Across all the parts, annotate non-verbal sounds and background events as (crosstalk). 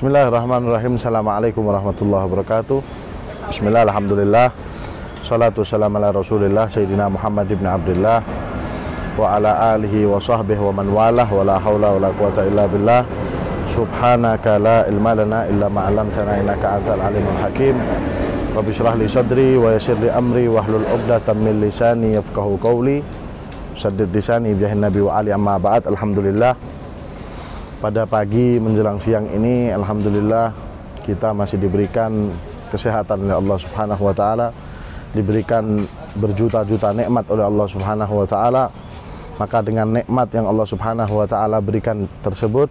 Bismillahirrahmanirrahim. Assalamualaikum warahmatullahi wabarakatuh. Bismillah, alhamdulillah. Salatu salam ala rasulillah Sayyidina Muhammad ibn Abdullah Wa ala alihi wa sahbihi wa man walah Wa la hawla wa la quwata illa billah Subhanaka la ilma lana illa ma'alamtana innaka antal alimul hakim Rabbi syrah li sadri wa yasir li amri wa hlul uqdatan min lisani yafqahu qawli Saddid lisani biyahin nabi wa ali amma ba'd Alhamdulillah pada pagi menjelang siang ini Alhamdulillah kita masih diberikan kesehatan oleh Allah Subhanahu wa taala, diberikan berjuta-juta nikmat oleh Allah Subhanahu wa taala. Maka dengan nikmat yang Allah Subhanahu wa taala berikan tersebut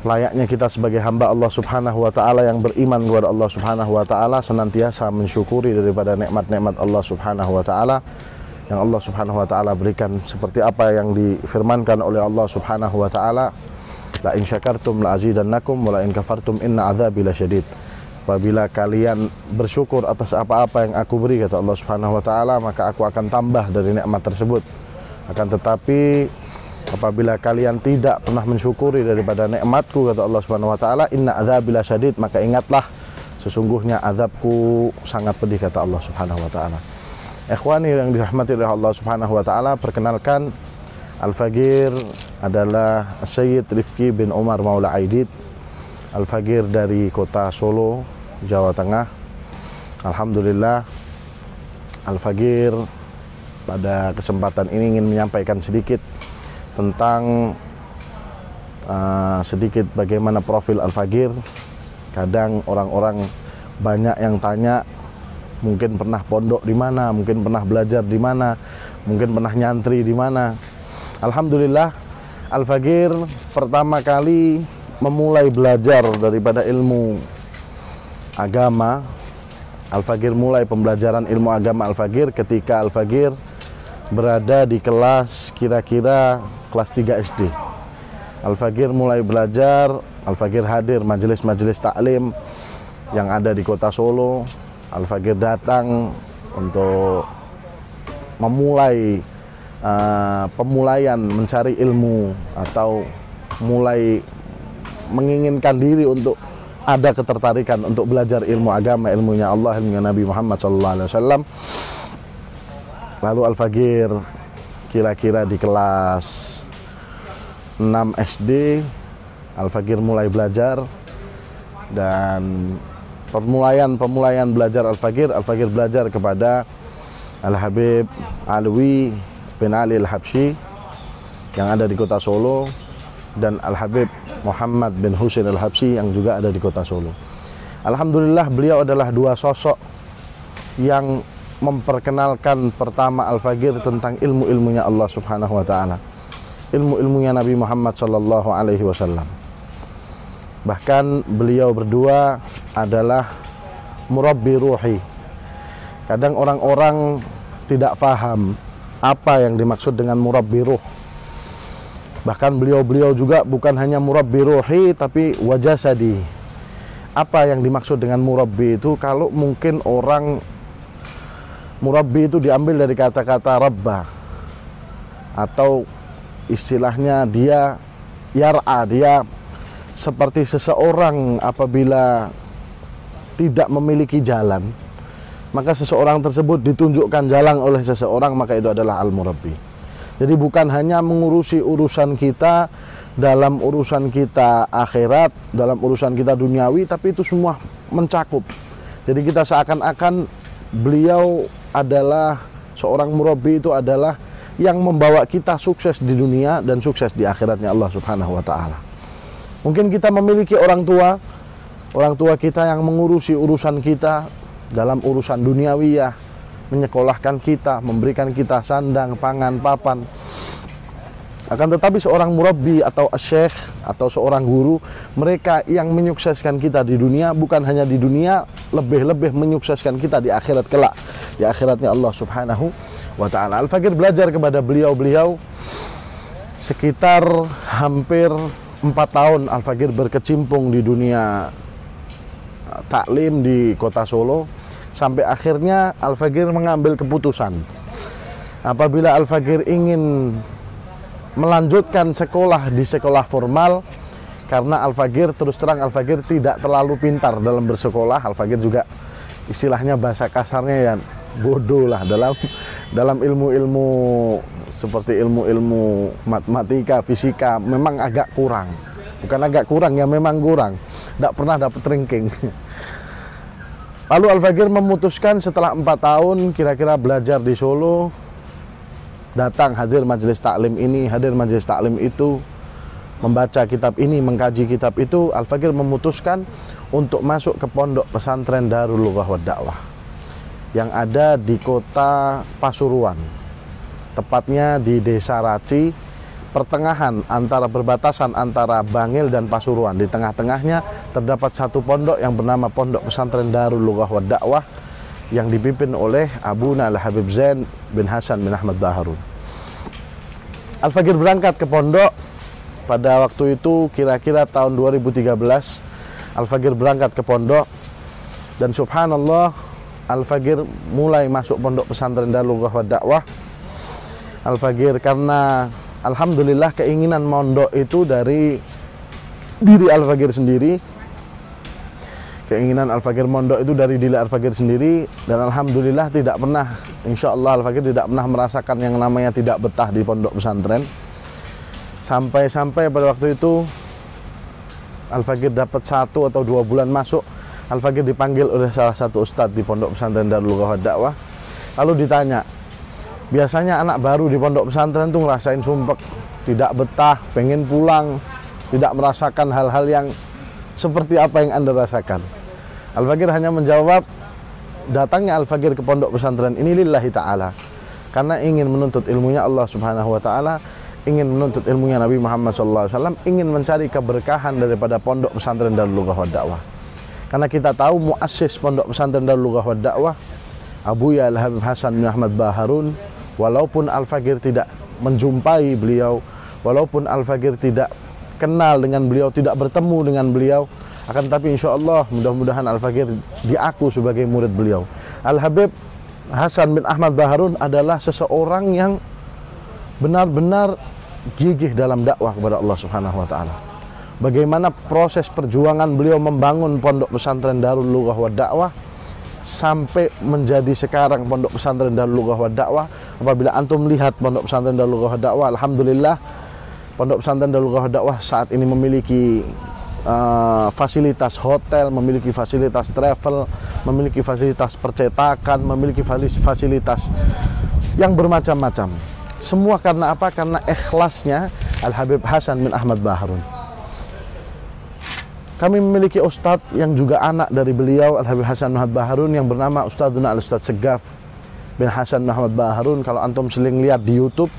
layaknya kita sebagai hamba Allah Subhanahu wa taala yang beriman kepada Allah Subhanahu wa taala senantiasa mensyukuri daripada nikmat-nikmat Allah Subhanahu wa taala yang Allah Subhanahu wa taala berikan seperti apa yang difirmankan oleh Allah Subhanahu wa taala la in syakartum la azidannakum wa la in kafartum inna adzabi lasyadid apabila kalian bersyukur atas apa-apa yang aku beri kata Allah Subhanahu wa taala maka aku akan tambah dari nikmat tersebut. Akan tetapi apabila kalian tidak pernah mensyukuri daripada nikmatku kata Allah Subhanahu wa taala inna adzabi lasyadid maka ingatlah sesungguhnya azabku sangat pedih kata Allah Subhanahu wa taala. Ikhwani yang dirahmati oleh Allah Subhanahu wa taala perkenalkan Al-Fagir adalah Sayyid Rifki bin Umar Maula Aidid Al-Fagir dari kota Solo Jawa Tengah. Alhamdulillah Al-Fagir pada kesempatan ini ingin menyampaikan sedikit tentang uh, sedikit bagaimana profil Al-Fagir. Kadang orang-orang banyak yang tanya mungkin pernah pondok di mana, mungkin pernah belajar di mana, mungkin pernah nyantri di mana. Alhamdulillah Al-Fagir pertama kali memulai belajar daripada ilmu agama. Al-Fagir mulai pembelajaran ilmu agama Al-Fagir ketika Al-Fagir berada di kelas kira-kira kelas 3 SD Al-Fagir mulai belajar Al-Fagir hadir majelis-majelis taklim yang ada di kota Solo. Al-Fagir datang untuk memulai uh, pemulaian mencari ilmu atau mulai menginginkan diri untuk ada ketertarikan untuk belajar ilmu agama, ilmunya Allah, ilmunya Nabi Muhammad SAW. Lalu Al-Fagir kira-kira di kelas 6 SD, Al-Fagir mulai belajar dan permulaian-permulaian belajar Al-Fagir, Al-Fagir belajar kepada Al-Habib Alwi bin Ali Al-Habsyi yang ada di kota Solo dan Al-Habib Muhammad bin Husain Al-Habsyi yang juga ada di kota Solo. Alhamdulillah beliau adalah dua sosok yang memperkenalkan pertama Al-Fagir tentang ilmu-ilmunya Allah Subhanahu wa taala. Ilmu-ilmunya Nabi Muhammad sallallahu alaihi wasallam. Bahkan beliau berdua adalah murabbi ruhi. Kadang orang-orang tidak paham apa yang dimaksud dengan murabbi ruh? Bahkan beliau-beliau juga bukan hanya murabbi ruhi tapi wajah sadi. Apa yang dimaksud dengan murabbi itu? Kalau mungkin orang murabbi itu diambil dari kata-kata rabba atau istilahnya dia yar'a dia seperti seseorang apabila tidak memiliki jalan maka seseorang tersebut ditunjukkan jalan oleh seseorang maka itu adalah al-murabbi jadi bukan hanya mengurusi urusan kita dalam urusan kita akhirat, dalam urusan kita duniawi, tapi itu semua mencakup. Jadi kita seakan-akan beliau adalah seorang murabi itu adalah yang membawa kita sukses di dunia dan sukses di akhiratnya Allah Subhanahu wa taala. Mungkin kita memiliki orang tua, orang tua kita yang mengurusi urusan kita dalam urusan duniawiyah, menyekolahkan kita, memberikan kita sandang, pangan, papan. Akan tetapi seorang murabbi atau syekh atau seorang guru, mereka yang menyukseskan kita di dunia bukan hanya di dunia, lebih-lebih menyukseskan kita di akhirat kelak. Di akhiratnya Allah Subhanahu wa taala. Al-Fakir belajar kepada beliau-beliau sekitar hampir empat tahun Al-Fakir berkecimpung di dunia taklim di kota Solo sampai akhirnya Al-Fagir mengambil keputusan. Apabila Al-Fagir ingin melanjutkan sekolah di sekolah formal karena Al-Fagir terus terang Al-Fagir tidak terlalu pintar dalam bersekolah. Al-Fagir juga istilahnya bahasa kasarnya ya bodoh lah dalam dalam ilmu-ilmu seperti ilmu-ilmu matematika, fisika memang agak kurang. Bukan agak kurang ya memang kurang. Tidak pernah dapat ranking (laughs) lalu Al-Fagir memutuskan setelah empat tahun kira-kira belajar di Solo datang hadir majelis taklim ini hadir majelis taklim itu membaca kitab ini, mengkaji kitab itu, Al-Fakir memutuskan untuk masuk ke pondok pesantren Darul Lughah yang ada di kota Pasuruan. Tepatnya di Desa Raci, pertengahan antara perbatasan antara Bangil dan Pasuruan. Di tengah-tengahnya terdapat satu pondok yang bernama Pondok Pesantren Darul Lughah wa Da'wah yang dipimpin oleh Abu Nal Habib Zain bin Hasan bin Ahmad Baharun. Al-Fakir berangkat ke pondok pada waktu itu kira-kira tahun 2013 Al-Fagir berangkat ke pondok dan subhanallah Al-Fagir mulai masuk pondok pesantren Darul wa Dakwah Al-Fagir karena Alhamdulillah keinginan mondok itu dari diri Al-Fagir sendiri. Keinginan Al-Fagir mondok itu dari diri Al-Fagir sendiri. Dan Alhamdulillah tidak pernah Insya Allah Al-Fagir tidak pernah merasakan yang namanya tidak betah di pondok pesantren. Sampai-sampai pada waktu itu Al-Fakir dapat satu atau dua bulan masuk. Al-Fakir dipanggil oleh salah satu ustadz di pondok pesantren Darul Dakwah. Lalu ditanya biasanya anak baru di pondok pesantren tuh ngerasain sumpek. Tidak betah, pengen pulang. Tidak merasakan hal-hal yang seperti apa yang anda rasakan. Al-Fakir hanya menjawab datangnya Al-Fakir ke pondok pesantren ini lillahi ta'ala. Karena ingin menuntut ilmunya Allah subhanahu wa ta'ala ingin menuntut ilmunya Nabi Muhammad SAW, ingin mencari keberkahan daripada pondok pesantren dan Lughah wa Dakwah. Karena kita tahu muassis pondok pesantren dan Lughah wa Dakwah Abu Ya Al-Habib Hasan bin Ahmad Baharun walaupun Al-Fakir tidak menjumpai beliau, walaupun Al-Fakir tidak kenal dengan beliau, tidak bertemu dengan beliau, akan tetapi insya Allah mudah-mudahan Al-Fakir diaku sebagai murid beliau. Al-Habib Hasan bin Ahmad Baharun adalah seseorang yang benar-benar gigih dalam dakwah kepada Allah Subhanahu wa taala. Bagaimana proses perjuangan beliau membangun pondok pesantren Darul Lughah wa Dakwah sampai menjadi sekarang pondok pesantren Darul Lughah wa Dakwah. Apabila antum melihat pondok pesantren Darul Lughah wa Dakwah, alhamdulillah pondok pesantren Darul Lughah wa Dakwah saat ini memiliki uh, fasilitas hotel, memiliki fasilitas travel, memiliki fasilitas percetakan, memiliki fasilitas yang bermacam-macam semua karena apa? Karena ikhlasnya Al-Habib Hasan bin Ahmad Baharun. Kami memiliki ustadz yang juga anak dari beliau Al-Habib Hasan bin Ahmad Baharun yang bernama Ustadzuna Al-Ustadz Segaf bin Hasan bin Ahmad Baharun. Kalau antum sering lihat di YouTube,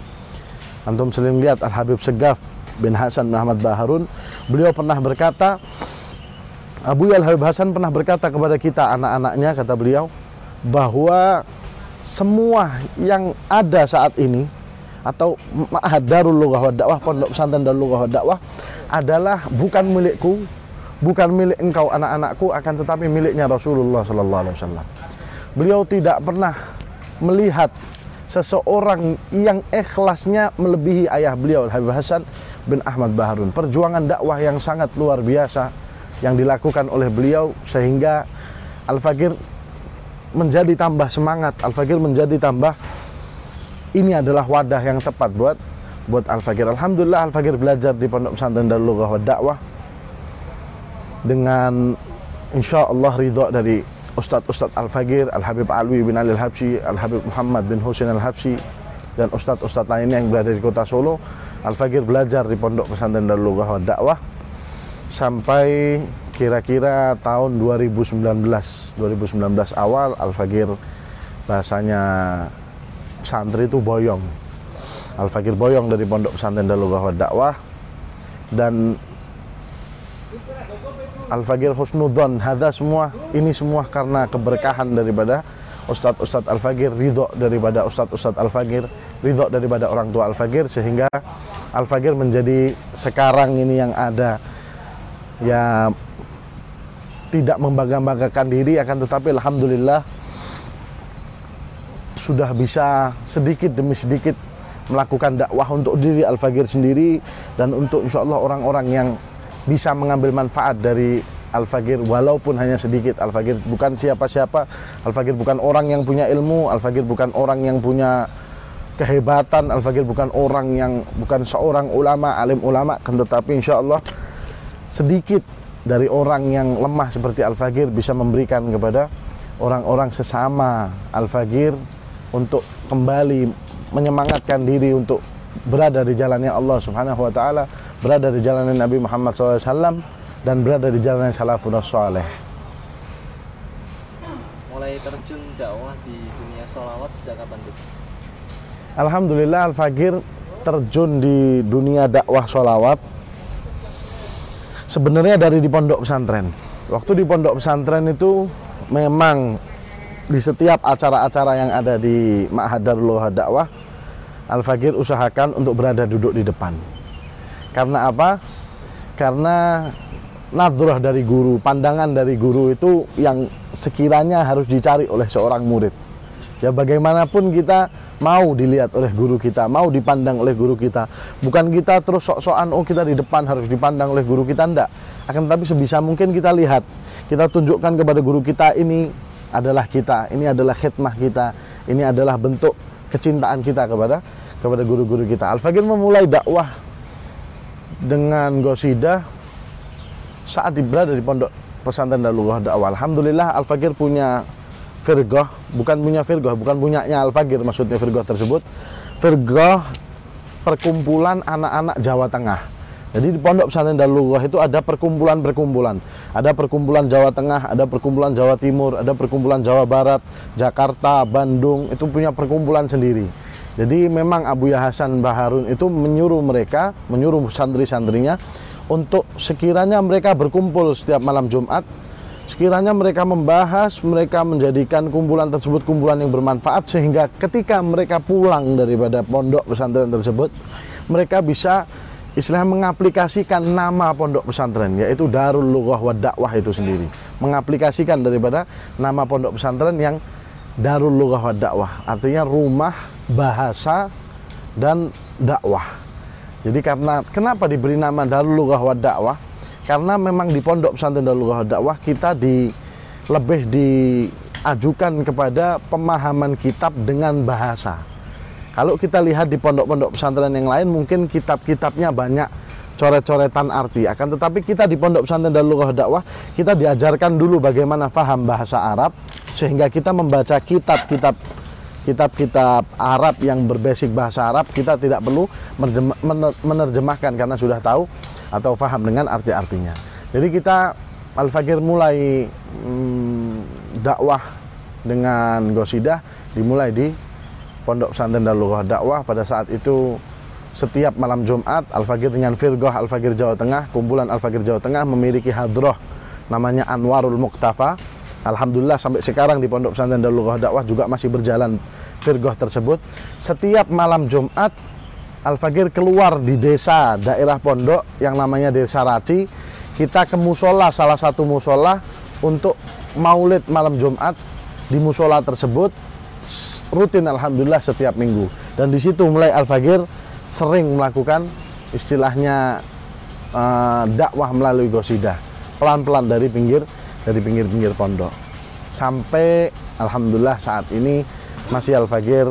antum sering lihat Al-Habib Segaf bin Hasan bin Ahmad Baharun, beliau pernah berkata, Abu Al-Habib Hasan pernah berkata kepada kita anak-anaknya, kata beliau, bahwa semua yang ada saat ini atau Ma'had Darul Lughah wa Dakwah, Pondok Pesantren Darul Lughah wa Dakwah adalah bukan milikku, bukan milik engkau anak-anakku, akan tetapi miliknya Rasulullah sallallahu alaihi wasallam. Beliau tidak pernah melihat seseorang yang ikhlasnya melebihi ayah beliau Habib Hasan bin Ahmad Baharun. Perjuangan dakwah yang sangat luar biasa yang dilakukan oleh beliau sehingga Al-Fakir menjadi tambah semangat, Al-Fakir menjadi tambah ini adalah wadah yang tepat buat buat Al-Fakir. Alhamdulillah Al-Fakir belajar di Pondok Pesantren Darul Lughah wa Dakwah dengan insya Allah ridho dari Ustadz-Ustadz Al-Fakir, Al-Habib Alwi bin Ali Al-Habsyi, Al-Habib Muhammad bin Husain Al-Habsyi, dan Ustadz-Ustadz lainnya yang berada di kota Solo. Al-Fakir belajar di Pondok Pesantren Darul Lughah wa Dakwah sampai kira-kira tahun 2019. 2019 awal Al-Fakir bahasanya santri itu boyong Al Fakir boyong dari pondok pesantren Dalugah Dakwah dan Al Fakir Husnudon. Hada semua ini semua karena keberkahan daripada Ustadz Ustadz Al Fakir ridho daripada Ustadz Ustadz Al Fakir ridho daripada orang tua Al Fakir sehingga Al Fakir menjadi sekarang ini yang ada. Ya tidak membangga-banggakan diri akan tetapi Alhamdulillah sudah bisa sedikit demi sedikit melakukan dakwah untuk diri Al-Fagir sendiri dan untuk insya Allah orang-orang yang bisa mengambil manfaat dari Al-Fagir walaupun hanya sedikit. Al-Fagir bukan siapa-siapa. Al-Fagir bukan orang yang punya ilmu, Al-Fagir bukan orang yang punya kehebatan, Al-Fagir bukan orang yang bukan seorang ulama, alim ulama, kan tetapi insya Allah sedikit dari orang yang lemah seperti Al-Fagir bisa memberikan kepada orang-orang sesama Al-Fagir untuk kembali menyemangatkan diri untuk berada di jalannya Allah Subhanahu wa taala, berada di jalannya Nabi Muhammad SAW dan berada di jalan salafun saleh. Mulai terjun dakwah di dunia sholawat sejak kapan tuh? Alhamdulillah Al Fagir terjun di dunia dakwah sholawat sebenarnya dari di pondok pesantren. Waktu di pondok pesantren itu memang di setiap acara-acara yang ada di Ma'had Darul Dakwah Al Fagir usahakan untuk berada duduk di depan. Karena apa? Karena nadrah dari guru, pandangan dari guru itu yang sekiranya harus dicari oleh seorang murid. Ya bagaimanapun kita mau dilihat oleh guru kita, mau dipandang oleh guru kita. Bukan kita terus sok-sokan oh kita di depan harus dipandang oleh guru kita ndak. Akan tetapi sebisa mungkin kita lihat, kita tunjukkan kepada guru kita ini adalah kita, ini adalah khidmah kita, ini adalah bentuk kecintaan kita kepada kepada guru-guru kita. Al-Fagir memulai dakwah dengan gosidah saat berada di pondok pesantren Darullah Dakwah. Alhamdulillah Al Fakir punya firgoh, bukan punya firgoh, bukan punyanya Al Fakir maksudnya firgoh tersebut. Firgoh perkumpulan anak-anak Jawa Tengah. Jadi di pondok pesantren Darullah itu ada perkumpulan-perkumpulan. Ada perkumpulan Jawa Tengah, ada perkumpulan Jawa Timur, ada perkumpulan Jawa Barat, Jakarta, Bandung, itu punya perkumpulan sendiri. Jadi memang Abu Hasan Baharun itu menyuruh mereka, menyuruh santri-santrinya untuk sekiranya mereka berkumpul setiap malam Jumat, sekiranya mereka membahas, mereka menjadikan kumpulan tersebut kumpulan yang bermanfaat sehingga ketika mereka pulang daripada pondok pesantren tersebut, mereka bisa istilah mengaplikasikan nama pondok pesantren yaitu Darul Lughah wa Dakwah itu sendiri. Mengaplikasikan daripada nama pondok pesantren yang Darul Lughah wa Dakwah, artinya rumah bahasa dan dakwah. Jadi karena kenapa diberi nama Darul Lughah wa Dakwah? Karena memang di Pondok Pesantren Darul Lughah wa Dakwah kita di lebih diajukan kepada pemahaman kitab dengan bahasa. Kalau kita lihat di pondok-pondok pesantren yang lain mungkin kitab-kitabnya banyak coret-coretan arti. Akan tetapi kita di Pondok Pesantren Darul Lughah Dakwah kita diajarkan dulu bagaimana faham bahasa Arab sehingga kita membaca kitab-kitab kitab-kitab Arab yang berbasic bahasa Arab kita tidak perlu menerjemahkan karena sudah tahu atau faham dengan arti-artinya. Jadi kita Al-Fakir mulai hmm, dakwah dengan gosidah dimulai di Pondok Pesantren Darul Dakwah pada saat itu setiap malam Jumat Al-Fakir dengan Firgoh Al-Fakir Jawa Tengah, kumpulan Al-Fakir Jawa Tengah memiliki hadroh namanya Anwarul Muktafa Alhamdulillah sampai sekarang di Pondok Pesantren Darul Dakwah juga masih berjalan firgoh tersebut. Setiap malam Jumat Al-Fakir keluar di desa daerah pondok yang namanya Desa Raci. Kita ke musola, salah satu musola untuk maulid malam Jumat di musola tersebut rutin Alhamdulillah setiap minggu. Dan di situ mulai Al-Fakir sering melakukan istilahnya uh, dakwah melalui gosidah. Pelan-pelan dari pinggir dari pinggir-pinggir pondok. Sampai alhamdulillah saat ini masih Al Fagir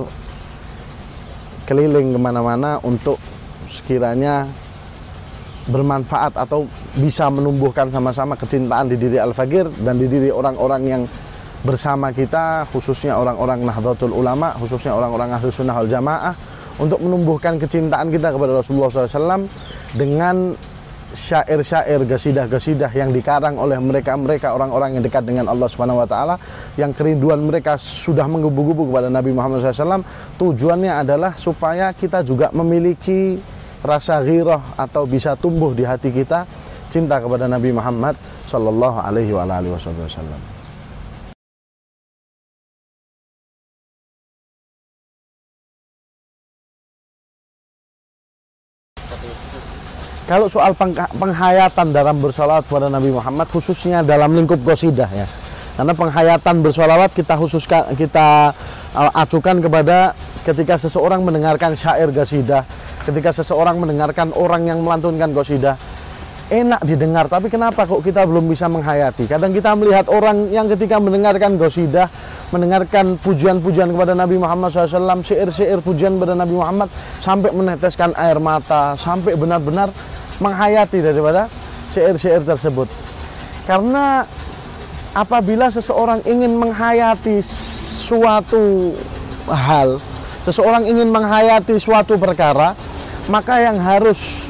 keliling ke mana-mana untuk sekiranya bermanfaat atau bisa menumbuhkan sama-sama kecintaan di diri Al Fagir dan di diri orang-orang yang bersama kita khususnya orang-orang Nahdlatul Ulama khususnya orang-orang Ahlu Sunnah wal Jamaah untuk menumbuhkan kecintaan kita kepada Rasulullah SAW dengan syair-syair, gasidah-gasidah yang dikarang oleh mereka-mereka orang-orang yang dekat dengan Allah Subhanahu wa taala yang kerinduan mereka sudah menggebu-gebu kepada Nabi Muhammad SAW tujuannya adalah supaya kita juga memiliki rasa ghirah atau bisa tumbuh di hati kita cinta kepada Nabi Muhammad sallallahu alaihi wasallam. Kalau soal penghayatan dalam bersolawat kepada Nabi Muhammad khususnya dalam lingkup gosidah ya. Karena penghayatan bersolawat kita khususkan kita uh, acukan kepada ketika seseorang mendengarkan syair gosidah, ketika seseorang mendengarkan orang yang melantunkan gosidah, enak didengar tapi kenapa kok kita belum bisa menghayati? Kadang kita melihat orang yang ketika mendengarkan gosidah mendengarkan pujian-pujian kepada Nabi Muhammad SAW syair-syair pujian kepada Nabi Muhammad sampai meneteskan air mata sampai benar-benar menghayati daripada syair-syair tersebut. Karena apabila seseorang ingin menghayati suatu hal seseorang ingin menghayati suatu perkara maka yang harus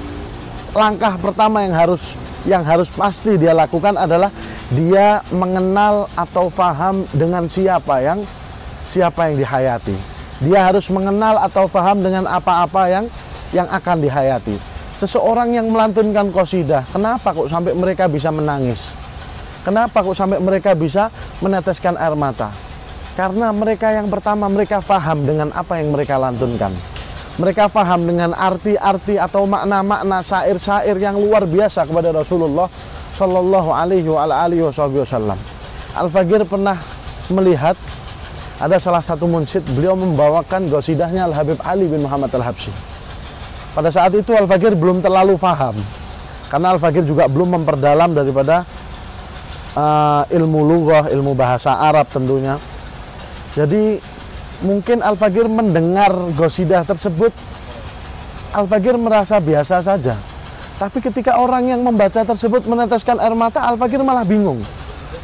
langkah pertama yang harus yang harus pasti dia lakukan adalah dia mengenal atau paham dengan siapa yang siapa yang dihayati. Dia harus mengenal atau paham dengan apa-apa yang yang akan dihayati. Seseorang yang melantunkan kosidah, kenapa kok sampai mereka bisa menangis? Kenapa kok sampai mereka bisa meneteskan air mata? Karena mereka yang pertama mereka paham dengan apa yang mereka lantunkan mereka paham dengan arti-arti atau makna-makna syair-syair yang luar biasa kepada Rasulullah Shallallahu Alaihi Wasallam. Al Fagir pernah melihat ada salah satu munsyid beliau membawakan gosidahnya Al Habib Ali bin Muhammad Al Habsyi. Pada saat itu Al Fagir belum terlalu paham karena Al Fagir juga belum memperdalam daripada uh, ilmu lughah, ilmu bahasa Arab tentunya. Jadi mungkin Al-Fagir mendengar gosidah tersebut. Al-Fagir merasa biasa saja. Tapi ketika orang yang membaca tersebut meneteskan air mata Al-Fagir malah bingung.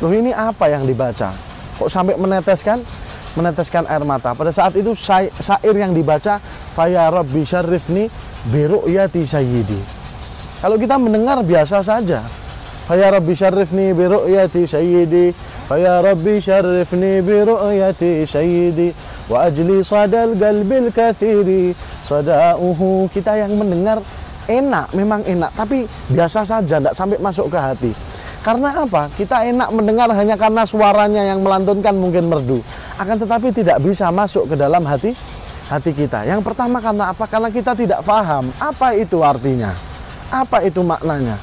Loh ini apa yang dibaca? Kok sampai meneteskan? Meneteskan air mata. Pada saat itu syair yang dibaca Faya Rabbi Syarifni Biru'yati Sayyidi. Kalau kita mendengar biasa saja Faya Rabbi Syarifni Biru'yati Sayyidi. Faya Rabbi Syarifni Biru'yati Sayyidi wa ajli sadal galbil kathiri sadauhu kita yang mendengar enak memang enak. Tapi biasa saja tidak sampai masuk ke hati. Karena apa? Kita enak mendengar hanya karena suaranya yang melantunkan mungkin merdu. Akan tetapi tidak bisa masuk ke dalam hati hati kita. Yang pertama karena apa? Karena kita tidak paham apa itu artinya. Apa itu maknanya?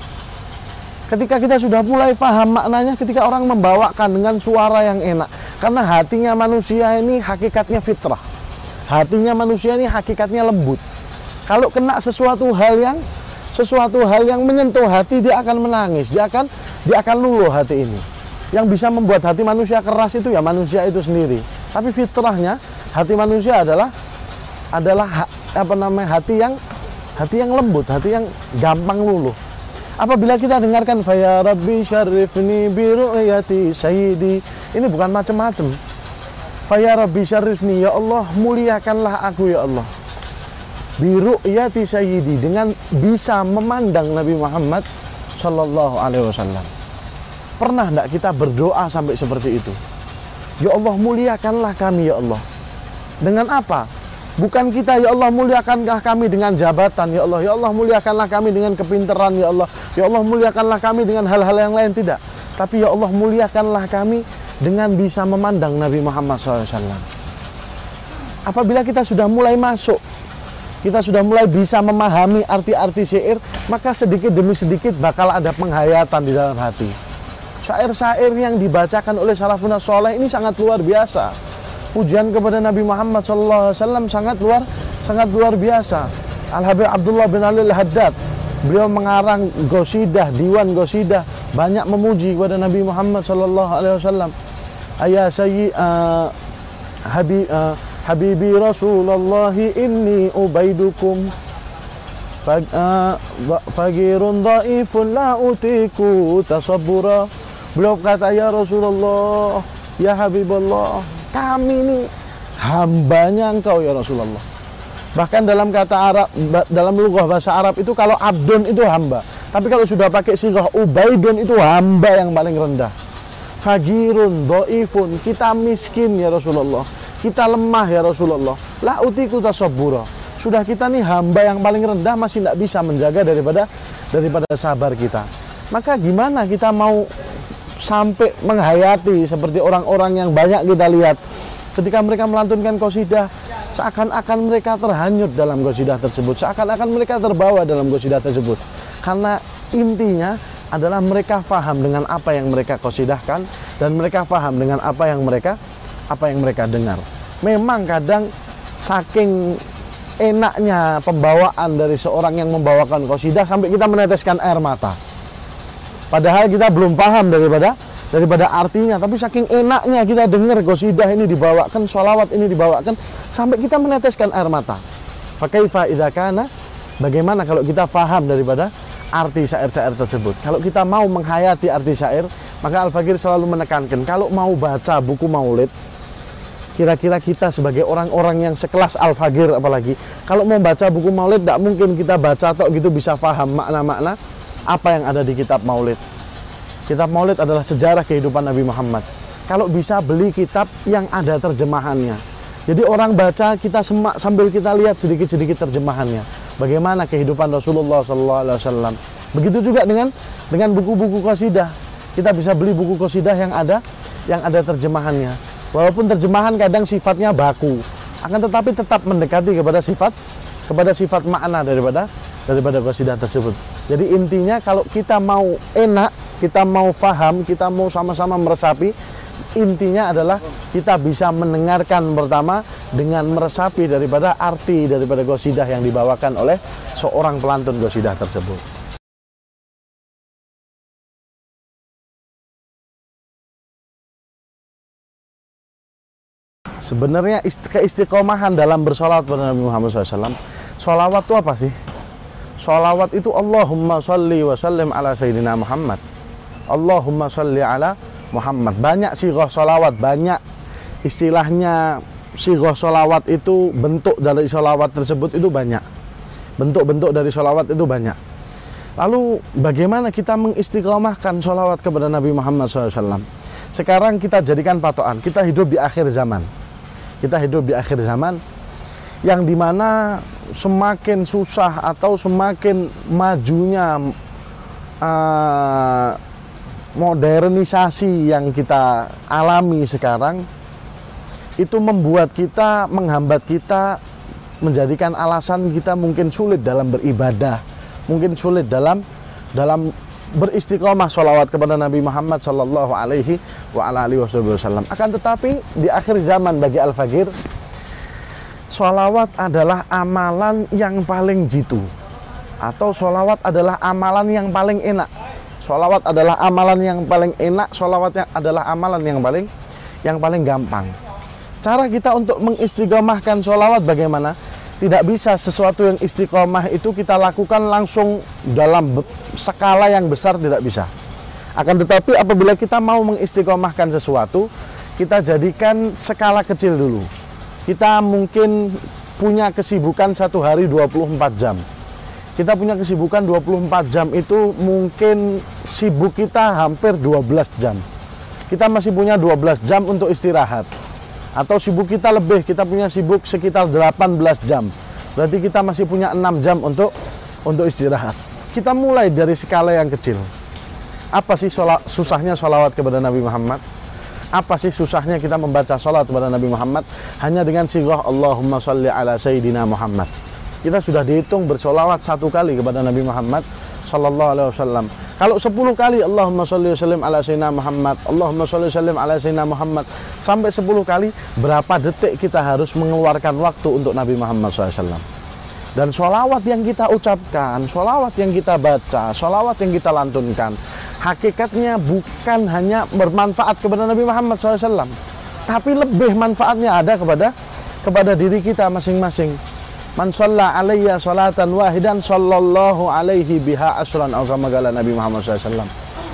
Ketika kita sudah mulai paham maknanya ketika orang membawakan dengan suara yang enak karena hatinya manusia ini hakikatnya fitrah. Hatinya manusia ini hakikatnya lembut. Kalau kena sesuatu hal yang sesuatu hal yang menyentuh hati dia akan menangis, dia akan dia akan luluh hati ini. Yang bisa membuat hati manusia keras itu ya manusia itu sendiri. Tapi fitrahnya hati manusia adalah adalah apa namanya hati yang hati yang lembut, hati yang gampang luluh. Apabila kita dengarkan Faya Rabbi syarifni biru'yati sayyidi Ini bukan macam-macam. Faya Rabbi syarifni Ya Allah muliakanlah aku ya Allah. Biru'yati sayyidi Dengan bisa memandang Nabi Muhammad Sallallahu alaihi wasallam. Pernah tidak kita berdoa sampai seperti itu? Ya Allah muliakanlah kami ya Allah. Dengan apa? Bukan kita ya Allah muliakanlah kami dengan jabatan? Ya Allah ya Allah muliakanlah kami dengan kepintaran ya Allah. Ya Allah muliakanlah kami dengan hal-hal yang lain tidak. Tapi ya Allah muliakanlah kami dengan bisa memandang Nabi Muhammad SAW apabila kita sudah mulai masuk kita sudah mulai bisa memahami arti-arti syair maka sedikit demi sedikit bakal ada penghayatan di dalam hati. Syair-syair yang dibacakan oleh salafun soleh ini sangat luar biasa pujian kepada Nabi Muhammad SAW sangat luar sangat luar biasa. Al Habib Abdullah bin Ali Al Haddad beliau mengarang gosidah, diwan gosidah, banyak memuji kepada Nabi Muhammad Sallallahu Alaihi Wasallam. Ayah sayyi uh, Habib uh, Habibi Rasulullah inni ubaidukum uh, fagirun dhaifun la utiku tasabbura beliau kata ya Rasulullah ya Habibullah kami ini. Hambanya engkau ya Rasulullah. Bahkan dalam kata Arab dalam lughah bahasa Arab itu kalau abdun itu hamba. Tapi kalau sudah pakai sirah ubaidun itu hamba yang paling rendah. Fagirun doifun kita miskin ya Rasulullah. Kita lemah ya Rasulullah. La utiku tasabbura sudah kita nih hamba yang paling rendah masih tidak bisa menjaga daripada daripada sabar kita. Maka gimana kita mau sampai menghayati seperti orang-orang yang banyak kita lihat. Ketika mereka melantunkan kosidah seakan-akan mereka terhanyut dalam kosidah tersebut. Seakan-akan mereka terbawa dalam kosidah tersebut. Karena intinya adalah mereka faham dengan apa yang mereka kosidahkan dan mereka faham dengan apa yang mereka apa yang mereka dengar. Memang kadang saking enaknya pembawaan dari seorang yang membawakan kosidah sampai kita meneteskan air mata Padahal kita belum paham daripada daripada artinya, tapi saking enaknya kita dengar gosidah ini dibawakan, sholawat ini dibawakan, sampai kita meneteskan air mata. Fakaifa idza kana bagaimana kalau kita paham daripada arti syair-syair tersebut. Kalau kita mau menghayati arti syair, maka Al-Fakir selalu menekankan kalau mau baca buku maulid, kira-kira kita sebagai orang-orang yang sekelas Al-Fagir apalagi kalau mau baca buku maulid tidak mungkin kita baca atau gitu bisa paham makna-makna apa yang ada di kitab maulid. Kitab maulid adalah sejarah kehidupan Nabi Muhammad. Kalau bisa beli kitab yang ada terjemahannya. Jadi orang baca kita semak sambil kita lihat sedikit-sedikit terjemahannya. Bagaimana kehidupan Rasulullah SAW begitu juga dengan dengan buku-buku qasidah. Kita bisa beli buku qasidah yang ada yang ada terjemahannya. Walaupun terjemahan kadang sifatnya baku akan tetapi tetap mendekati kepada sifat kepada sifat makna daripada daripada qasidah tersebut jadi intinya kalau kita mau enak, kita mau paham, kita mau sama-sama meresapi, intinya adalah kita bisa mendengarkan pertama dengan meresapi daripada arti daripada gosidah yang dibawakan oleh seorang pelantun gosidah tersebut. Sebenarnya keistiqomahan dalam bersolat kepada Nabi Muhammad SAW, sholawat itu apa sih? Salawat itu Allahumma salli wa sallim ala Sayyidina Muhammad. Allahumma salli ala Muhammad. Banyak sirah salawat, banyak istilahnya sirah salawat itu bentuk dari salawat tersebut itu banyak. Bentuk-bentuk dari salawat itu banyak. Lalu bagaimana kita mengistiqomahkan salawat kepada Nabi Muhammad SAW? Sekarang kita jadikan patokan, kita hidup di akhir zaman. Kita hidup di akhir zaman, yang di mana semakin susah atau semakin majunya uh, modernisasi yang kita alami sekarang itu membuat kita menghambat kita menjadikan alasan kita mungkin sulit dalam beribadah mungkin sulit dalam dalam beristiqomah sholawat kepada Nabi Muhammad Shallallahu Alaihi Wasallam. Akan tetapi di akhir zaman bagi Al Sholawat adalah amalan yang paling jitu. Atau sholawat adalah amalan yang paling enak. Sholawat adalah amalan yang paling enak Sholawat adalah amalan yang paling yang paling gampang. Cara kita untuk mengistiqomahkan sholawat bagaimana? Tidak bisa sesuatu yang istiqomah itu kita lakukan langsung dalam skala yang besar tidak bisa. Akan tetapi apabila kita mau mengistiqomahkan sesuatu Kita jadikan skala kecil dulu kita mungkin punya kesibukan satu hari 24 jam. Kita punya kesibukan 24 jam itu mungkin sibuk kita hampir 12 jam. Kita masih punya 12 jam untuk istirahat. Atau sibuk kita lebih kita punya sibuk sekitar 18 jam. Berarti kita masih punya 6 jam untuk untuk istirahat. Kita mulai dari skala yang kecil. Apa sih susahnya sholawat kepada Nabi Muhammad apa sih susahnya kita membaca salat kepada Nabi Muhammad hanya dengan sirah Allahumma salli ala Sayyidina Muhammad. Kita sudah dihitung bersolawat satu kali kepada Nabi Muhammad Sallallahu Alaihi Wasallam. Kalau sepuluh kali Allahumma salli wasallim ala Sayyidina Muhammad, Allahumma salli wasallim ala Sayyidina Muhammad, sampai sepuluh kali berapa detik kita harus mengeluarkan waktu untuk Nabi Muhammad SAW. Dan sholawat yang kita ucapkan, sholawat yang kita baca, sholawat yang kita lantunkan, hakikatnya bukan hanya bermanfaat kepada Nabi Muhammad SAW, tapi lebih manfaatnya ada kepada kepada diri kita masing-masing. Man shalla alayya salatan wahidan sallallahu alaihi biha asran atau Nabi Muhammad SAW.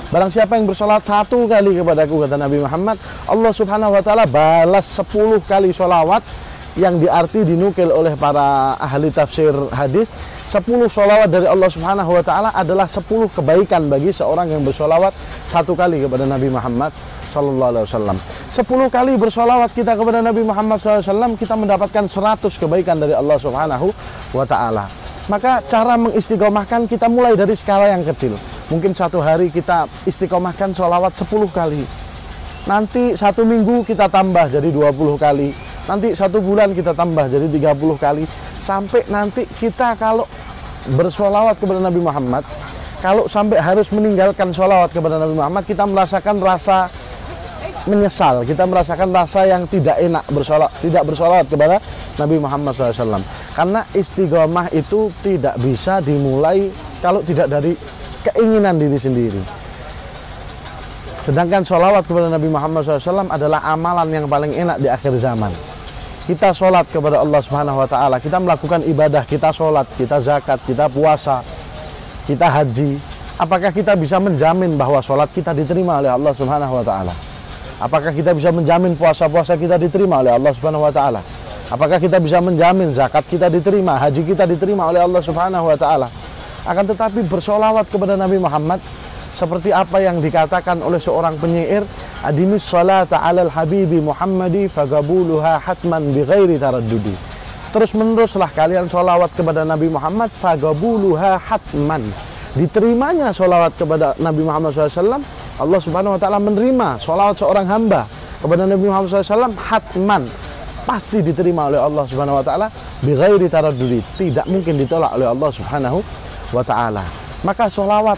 Barang siapa yang bersolat satu kali kepadaku kata Nabi Muhammad, Allah Subhanahu wa taala balas sepuluh kali solawat yang diarti dinukil oleh para ahli tafsir hadis 10 sholawat dari Allah Subhanahu wa taala adalah 10 kebaikan bagi seorang yang bersolawat satu kali kepada Nabi Muhammad sallallahu alaihi wasallam. 10 kali bersolawat kita kepada Nabi Muhammad SAW kita mendapatkan 100 kebaikan dari Allah Subhanahu wa taala. Maka cara mengistiqomahkan kita mulai dari skala yang kecil. Mungkin satu hari kita istiqomahkan sholawat 10 kali. Nanti satu minggu kita tambah jadi 20 kali nanti satu bulan kita tambah jadi 30 kali. Sampai nanti kita kalau bersolawat kepada Nabi Muhammad kalau sampai harus meninggalkan solawat kepada Nabi Muhammad kita merasakan rasa menyesal. Kita merasakan rasa yang tidak enak bersolawat tidak bersolawat kepada Nabi Muhammad SAW karena istiqomah itu tidak bisa dimulai kalau tidak dari keinginan diri sendiri. Sedangkan sholawat kepada Nabi Muhammad SAW adalah amalan yang paling enak di akhir zaman. Kita sholat kepada Allah Subhanahu Wa Taala, kita melakukan ibadah, kita sholat, kita zakat, kita puasa, kita haji. Apakah kita bisa menjamin bahwa sholat kita diterima oleh Allah Subhanahu Wa Taala? Apakah kita bisa menjamin puasa-puasa kita diterima oleh Allah Subhanahu Wa Taala? Apakah kita bisa menjamin zakat kita diterima, haji kita diterima oleh Allah Subhanahu Wa Taala? Akan tetapi bersolawat kepada Nabi Muhammad seperti apa yang dikatakan oleh seorang penyair adimis salata alal habibi muhammadi fagabuluha hatman bighairi taraddudi. Terus meneruslah kalian sholawat kepada Nabi Muhammad fagabuluha hatman. Diterimanya sholawat kepada Nabi Muhammad SAW Allah subhanahu wa ta'ala menerima sholawat seorang hamba kepada Nabi Muhammad SAW hatman. Pasti diterima oleh Allah subhanahu wa ta'ala bighairi taraddudi. Tidak mungkin ditolak oleh Allah subhanahu wa ta'ala. Maka sholawat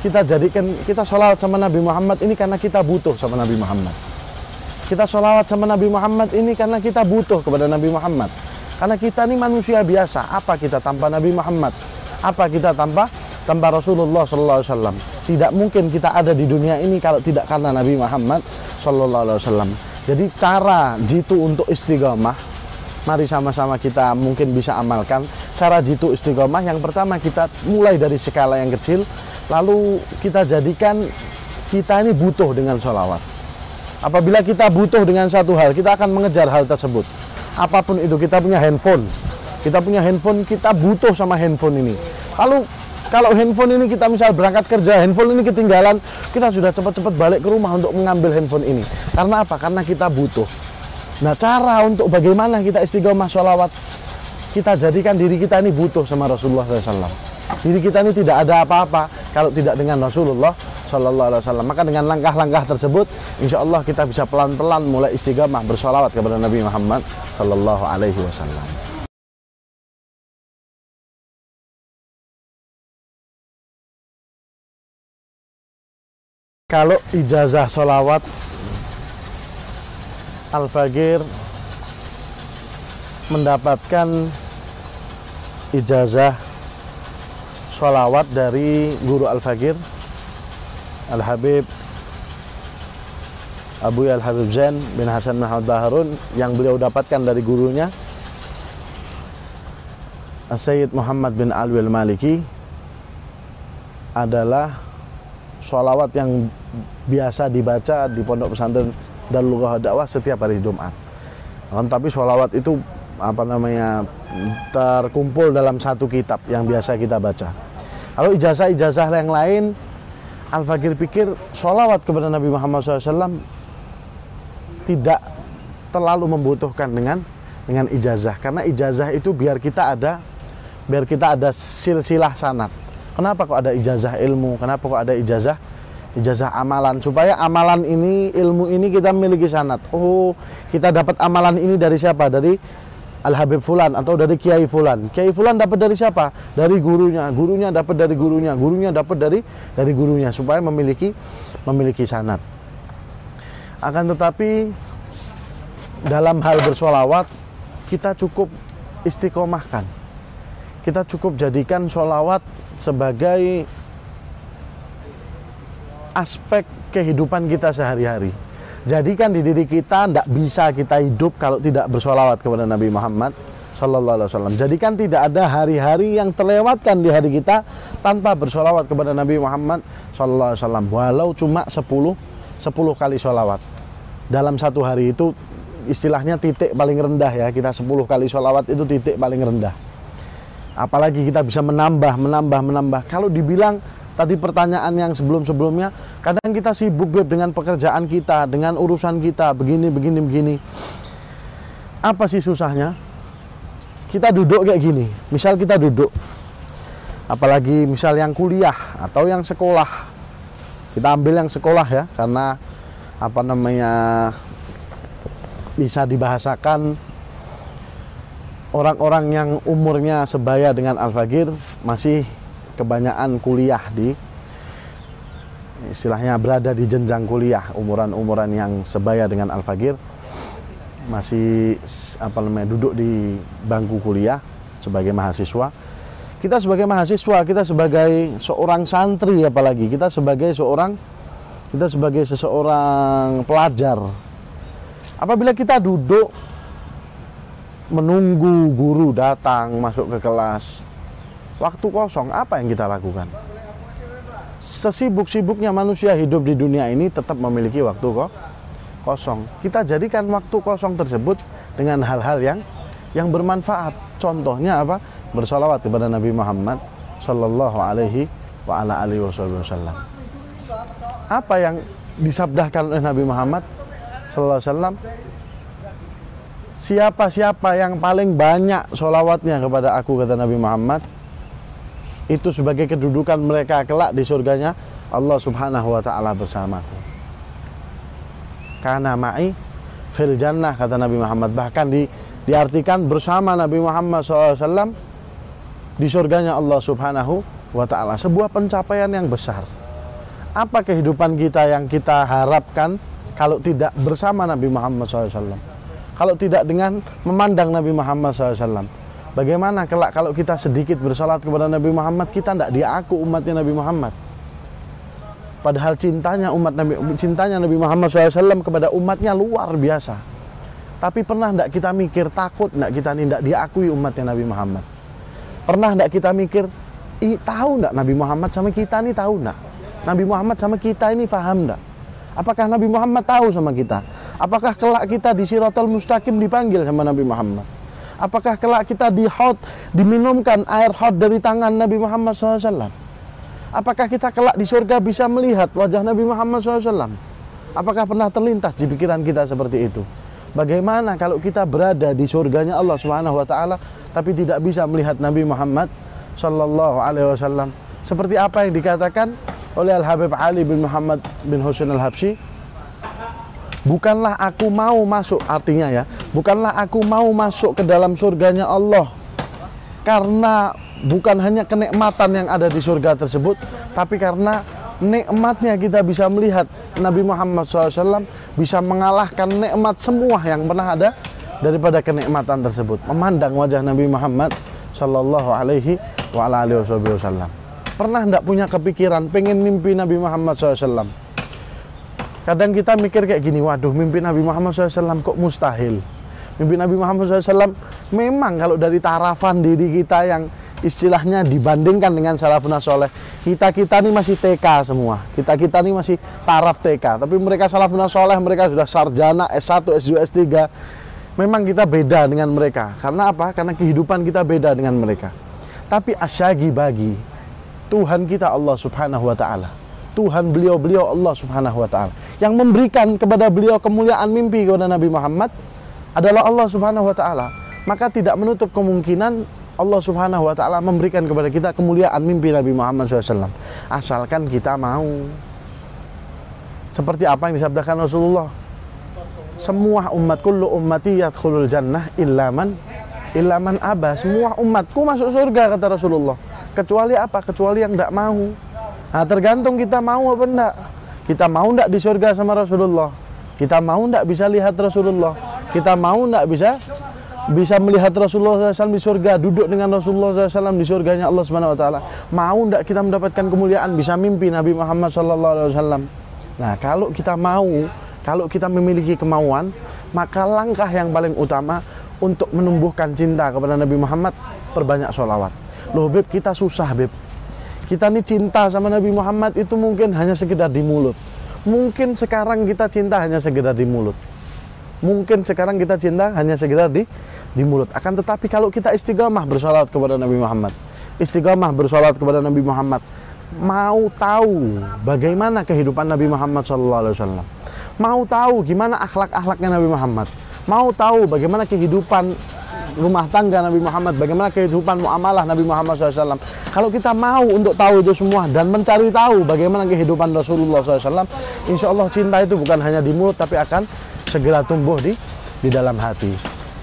kita jadikan kita sholawat sama Nabi Muhammad ini karena kita butuh sama Nabi Muhammad. Kita sholawat sama Nabi Muhammad ini karena kita butuh kepada Nabi Muhammad. Karena kita ini manusia biasa. Apa kita tanpa Nabi Muhammad? Apa kita tanpa tanpa Rasulullah Sallallahu Alaihi Wasallam? Tidak mungkin kita ada di dunia ini kalau tidak karena Nabi Muhammad Sallallahu Alaihi Wasallam. Jadi cara jitu untuk istiqomah, mari sama-sama kita mungkin bisa amalkan. Cara jitu istiqomah yang pertama kita mulai dari skala yang kecil, lalu kita jadikan kita ini butuh dengan sholawat. Apabila kita butuh dengan satu hal, kita akan mengejar hal tersebut. Apa pun itu, kita punya handphone. Kita punya handphone, kita butuh sama handphone ini. Lalu kalau handphone ini kita misal berangkat kerja, handphone ini ketinggalan, kita sudah cepat-cepat balik ke rumah untuk mengambil handphone ini. Karena apa? Karena kita butuh. Nah cara untuk bagaimana kita istiqomah sholawat, kita jadikan diri kita ini butuh sama Rasulullah SAW. Diri kita ini tidak ada apa-apa kalau tidak dengan Rasulullah Wasallam. Maka dengan langkah-langkah tersebut, insya Allah kita bisa pelan-pelan mulai istiqamah bersolawat kepada Nabi Muhammad Sallallahu Alaihi Wasallam. Kalau ijazah solawat Al-Fagir mendapatkan ijazah sholawat dari guru Al-Fagir Al-Habib Abu Al-Habib Zain bin Hasan Muhammad Baharun yang beliau dapatkan dari gurunya Sayyid Muhammad bin Alwi Al-Maliki adalah sholawat yang biasa dibaca di pondok pesantren dan lugah dakwah setiap hari Jumat. Tapi sholawat itu apa namanya terkumpul dalam satu kitab yang biasa kita baca. Kalau ijazah-ijazah yang lain, Al-Fakir pikir sholawat kepada Nabi Muhammad SAW tidak terlalu membutuhkan dengan dengan ijazah karena ijazah itu biar kita ada biar kita ada silsilah sanat. Kenapa kok ada ijazah ilmu? Kenapa kok ada ijazah ijazah amalan supaya amalan ini ilmu ini kita memiliki sanat. Oh, kita dapat amalan ini dari siapa? Dari Al Habib Fulan atau dari Kiai Fulan. Kiai Fulan dapat dari siapa? Dari gurunya. Gurunya dapat dari gurunya. Gurunya dapat dari dari gurunya supaya memiliki memiliki sanat. Akan tetapi dalam hal bersolawat kita cukup istiqomahkan. Kita cukup jadikan solawat sebagai aspek kehidupan kita sehari-hari Jadikan di diri kita tidak bisa kita hidup kalau tidak bersolawat kepada Nabi Muhammad Sallallahu Alaihi Wasallam. Jadikan tidak ada hari-hari yang terlewatkan di hari kita tanpa bersolawat kepada Nabi Muhammad Sallallahu Alaihi Wasallam. Walau cuma 10 10 kali solawat dalam satu hari itu istilahnya titik paling rendah ya kita 10 kali solawat itu titik paling rendah. Apalagi kita bisa menambah, menambah, menambah. Kalau dibilang tadi pertanyaan yang sebelum-sebelumnya, kadang kita sibuk Beb, dengan pekerjaan kita, dengan urusan kita, begini, begini, begini. Apa sih susahnya? Kita duduk kayak gini, misal kita duduk, apalagi misal yang kuliah atau yang sekolah, kita ambil yang sekolah ya, karena apa namanya bisa dibahasakan orang-orang yang umurnya sebaya dengan Al-Fagir masih kebanyakan kuliah di istilahnya berada di jenjang kuliah umuran-umuran yang sebaya dengan Al-Fagir. Masih apa namanya duduk di bangku kuliah sebagai mahasiswa. Kita sebagai mahasiswa kita sebagai seorang santri apalagi. Kita sebagai seorang kita sebagai seseorang pelajar, apabila kita duduk menunggu guru datang masuk ke kelas, waktu kosong apa yang kita lakukan? Sesibuk-sibuknya manusia hidup di dunia ini tetap memiliki waktu kok kosong. Kita jadikan waktu kosong tersebut dengan hal-hal yang yang bermanfaat. Contohnya apa? Bersalawat kepada Nabi Muhammad Sallallahu Alaihi wa ala wasallam. Apa yang disabdakan oleh Nabi Muhammad Sallallahu Alaihi Wasallam? Siapa-siapa yang paling banyak solawatnya kepada aku kata Nabi Muhammad itu sebagai kedudukan mereka kelak di surganya Allah Subhanahu wa taala bersamaku. Karena ma'i fil jannah kata Nabi Muhammad bahkan di, diartikan bersama Nabi Muhammad SAW di surganya Allah Subhanahu wa taala sebuah pencapaian yang besar. Apa kehidupan kita yang kita harapkan kalau tidak bersama Nabi Muhammad SAW? Kalau tidak dengan memandang Nabi Muhammad SAW. Bagaimana kelak kalau kita sedikit bersalat kepada Nabi Muhammad, kita tidak diaku umatnya Nabi Muhammad. Padahal cintanya umat Nabi cintanya Nabi Muhammad SAW kepada umatnya luar biasa. Tapi pernah tidak kita mikir takut tidak kita tidak diakui umatnya Nabi Muhammad? Pernah tidak kita mikir, Ih, tahu tidak Nabi Muhammad sama kita ini tahu tidak? Nabi Muhammad sama kita ini faham tidak? Apakah Nabi Muhammad tahu sama kita? Apakah kelak kita di Siratul Mustaqim dipanggil sama Nabi Muhammad? Apakah kelak kita di hot diminumkan air hot dari tangan Nabi Muhammad SAW? Apakah kita kelak di surga bisa melihat wajah Nabi Muhammad SAW? Apakah pernah terlintas di pikiran kita seperti itu? Bagaimana kalau kita berada di surganya Allah Subhanahu wa taala tapi tidak bisa melihat Nabi Muhammad sallallahu alaihi wasallam? Seperti apa yang dikatakan oleh Al Habib Ali bin Muhammad bin Husain Al Habsyi Bukanlah aku mau masuk artinya ya Bukanlah aku mau masuk ke dalam surganya Allah. Karena bukan hanya kenikmatan yang ada di surga tersebut Tapi karena nikmatnya kita bisa melihat Nabi Muhammad SAW Bisa mengalahkan nikmat semua yang pernah ada Daripada kenikmatan tersebut. Memandang wajah Nabi Muhammad Sallallahu alaihi wasallam Pernah tidak punya kepikiran pengen mimpi Nabi Muhammad SAW? Kadang kita mikir kayak gini, waduh mimpi Nabi Muhammad SAW kok mustahil. Mimpi Nabi Muhammad SAW memang kalau dari tarafan diri kita yang istilahnya dibandingkan dengan salafun soleh kita kita ini masih TK semua. Kita kita ini masih taraf TK tapi mereka salafun soleh mereka sudah sarjana S1 S2 S3 memang kita beda dengan mereka. Karena apa? Karena kehidupan kita beda dengan mereka. Tapi asyagi bagi Tuhan kita Allah Subhanahu wa taala. Tuhan beliau-beliau Allah Subhanahu wa taala. Yang memberikan kepada beliau kemuliaan mimpi kepada Nabi Muhammad adalah Allah Subhanahu wa taala. Maka tidak menutup kemungkinan Allah Subhanahu wa taala memberikan kepada kita kemuliaan mimpi Nabi Muhammad SAW. Asalkan kita mau. Seperti apa yang disabdakan Rasulullah. Semua umat kullu ummati yadkhulul jannah illa man illa man aba. Semua umatku masuk surga kata Rasulullah Kecuali apa? Kecuali yang tidak mau. Nah, tergantung kita mau apa enggak. Kita mau enggak di surga sama Rasulullah. Kita mau enggak bisa lihat Rasulullah. Kita mau enggak bisa bisa melihat Rasulullah SAW di surga, duduk dengan Rasulullah SAW di surganya Allah Subhanahu Wa Taala. Mau enggak kita mendapatkan kemuliaan, bisa mimpi Nabi Muhammad SAW. Nah, kalau kita mau, kalau kita memiliki kemauan, maka langkah yang paling utama untuk menumbuhkan cinta kepada Nabi Muhammad, perbanyak sholawat. Loh Beb kita susah Beb Kita nih cinta sama Nabi Muhammad itu mungkin hanya sekedar di mulut. Mungkin sekarang kita cinta hanya sekedar di mulut. Mungkin sekarang kita cinta hanya sekedar di di mulut. Akan tetapi kalau kita istiqamah bersolat kepada Nabi Muhammad Istiqamah bersolat kepada Nabi Muhammad Mau tahu bagaimana kehidupan Nabi Muhammad SAW Mau tahu gimana akhlak-akhlaknya Nabi Muhammad. Mau tahu bagaimana kehidupan rumah tangga Nabi Muhammad, bagaimana kehidupan muamalah Nabi Muhammad SAW. Kalau kita mau untuk tahu itu semua dan mencari tahu bagaimana kehidupan Rasulullah SAW, insya Allah cinta itu bukan hanya di mulut tapi akan segera tumbuh di di dalam hati.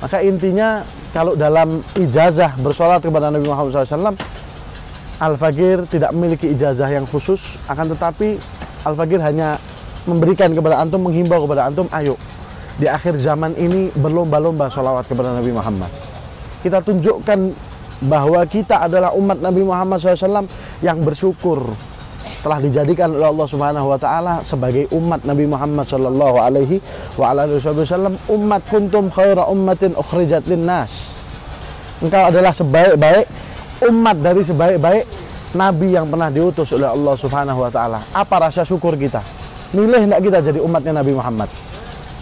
Maka intinya kalau dalam ijazah bersolat kepada Nabi Muhammad SAW, Al-Fagir tidak memiliki ijazah yang khusus, akan tetapi Al-Fagir hanya memberikan kepada antum, menghimbau kepada antum, ayo di akhir zaman ini berlomba-lomba sholawat kepada Nabi Muhammad. Kita tunjukkan bahwa kita adalah umat Nabi Muhammad SAW yang bersyukur. telah dijadikan oleh Allah Subhanahu wa taala sebagai umat Nabi Muhammad sallallahu alaihi wa wasallam umat kuntum khaira ummatin ukhrijat linnas. Engkau adalah sebaik-baik umat dari sebaik-baik nabi yang pernah diutus oleh Allah Subhanahu wa taala. Apa rasa syukur kita? Milih enggak kita jadi umatnya Nabi Muhammad?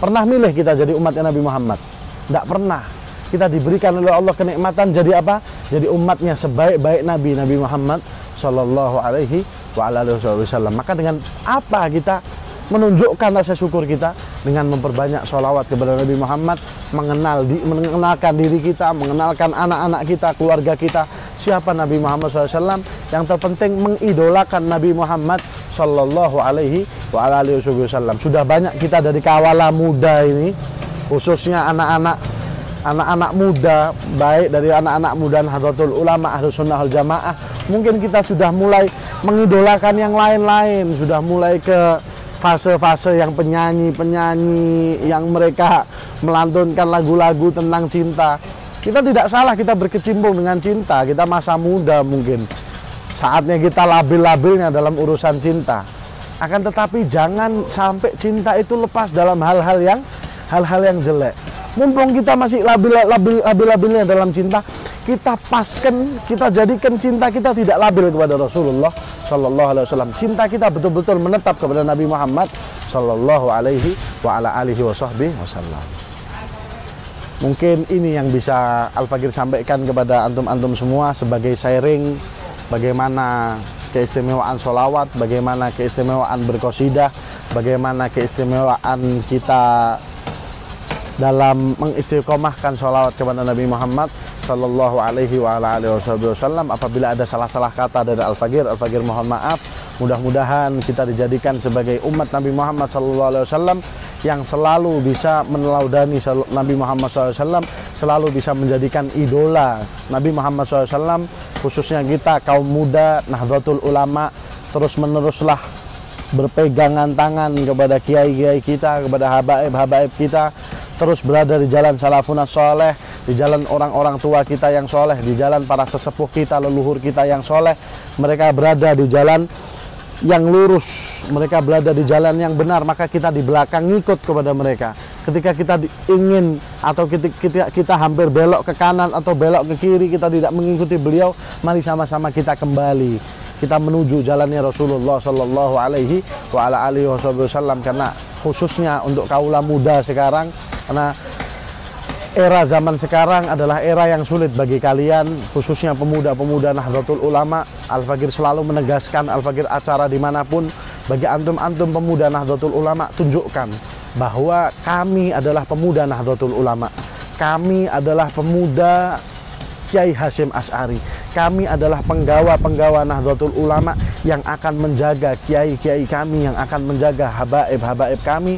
Pernah milih kita jadi umatnya Nabi Muhammad? Enggak pernah. Kita diberikan oleh Allah kenikmatan jadi apa? Jadi umatnya sebaik-baik nabi Nabi Muhammad sallallahu alaihi wasallam. Maka dengan apa kita menunjukkan rasa syukur kita dengan memperbanyak sholawat kepada Nabi Muhammad, mengenal di, mengenalkan diri kita, mengenalkan anak-anak kita, keluarga kita, siapa Nabi Muhammad SAW. Yang terpenting mengidolakan Nabi Muhammad Sallallahu Alaihi wasallam. Sudah banyak kita dari kawala muda ini, khususnya anak-anak anak-anak muda, baik dari anak-anak muda Nahdlatul Ulama Ahlus Sunnah wal Jamaah, mungkin kita sudah mulai mengidolakan yang lain-lain, sudah mulai ke fase-fase yang penyanyi-penyanyi yang mereka melantunkan lagu-lagu tentang cinta. Kita tidak salah kita berkecimpung dengan cinta, kita masa muda mungkin. Saatnya kita labil-labilnya dalam urusan cinta. Akan tetapi jangan sampai cinta itu lepas dalam hal-hal yang hal-hal yang jelek. Mumpung kita masih labil-labilnya dalam cinta, kita paskan, kita jadikan cinta kita tidak labil kepada Rasulullah Sallallahu Alaihi Wasallam. Cinta kita betul-betul menetap kepada Nabi Muhammad Sallallahu Alaihi wa ala alihi wasallam. Mungkin ini yang bisa Al Fakir sampaikan kepada antum-antum semua sebagai sharing bagaimana keistimewaan solawat, bagaimana keistimewaan berkosidah, bagaimana keistimewaan kita dalam mengistiqomahkan solawat kepada Nabi Muhammad Sallallahu alaihi wasallam. Apabila ada salah-salah kata dari Al-Fagir Al-Fagir mohon maaf. Mudah-mudahan kita dijadikan sebagai umat Nabi Muhammad Sallallahu alaihi wasallam yang selalu bisa menelaudani Nabi Muhammad SAW selalu bisa menjadikan idola Nabi Muhammad SAW khususnya kita kaum muda Nahdlatul Ulama terus meneruslah berpegangan tangan kepada kiai-kiai kita kepada habaib-habaib kita terus berada di jalan salafun soleh di jalan orang-orang tua kita yang soleh, di jalan para sesepuh kita, leluhur kita yang soleh. Mereka berada di jalan yang lurus, mereka berada di jalan yang benar, maka kita di belakang ngikut kepada mereka. Ketika kita ingin atau kita, kita, kita hampir belok ke kanan atau belok ke kiri, kita tidak mengikuti beliau, mari sama-sama kita kembali. Kita menuju jalannya Rasulullah Shallallahu Alaihi Wasallam karena khususnya untuk kaula muda sekarang karena era zaman sekarang adalah era yang sulit bagi kalian khususnya pemuda-pemuda Nahdlatul Ulama. Al-Fakir selalu menegaskan Al-Fakir acara di mana pun bagi antum-antum pemuda Nahdlatul Ulama tunjukkan bahwa kami adalah pemuda Nahdlatul Ulama. Kami adalah pemuda Kiai Hashim As'ari kami adalah penggawa-penggawa Nahdlatul Ulama yang akan menjaga kiai-kiai kami yang akan menjaga habaib-habaib kami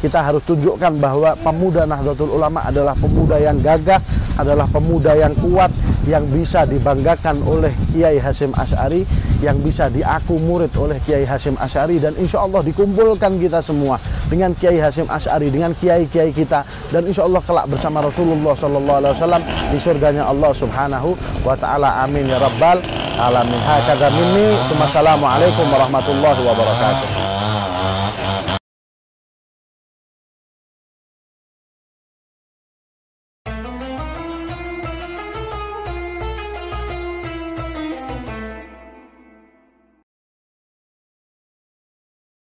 kita harus tunjukkan bahwa pemuda Nahdlatul Ulama adalah pemuda yang gagah, adalah pemuda yang kuat, yang bisa dibanggakan oleh Kiai Hasim Asy'ari, yang bisa diaku murid oleh Kiai Hasim Asy'ari dan insya Allah dikumpulkan kita semua dengan Kiai Hasim Asy'ari, dengan kiai-kiai kita dan insya Allah kelak bersama Rasulullah Wasallam di surganya Allah Subhanahu wa Ta'ala. Amin ya Rabbal alamin. Hakadha minni. Wassalamualaikum warahmatullahi wabarakatuh.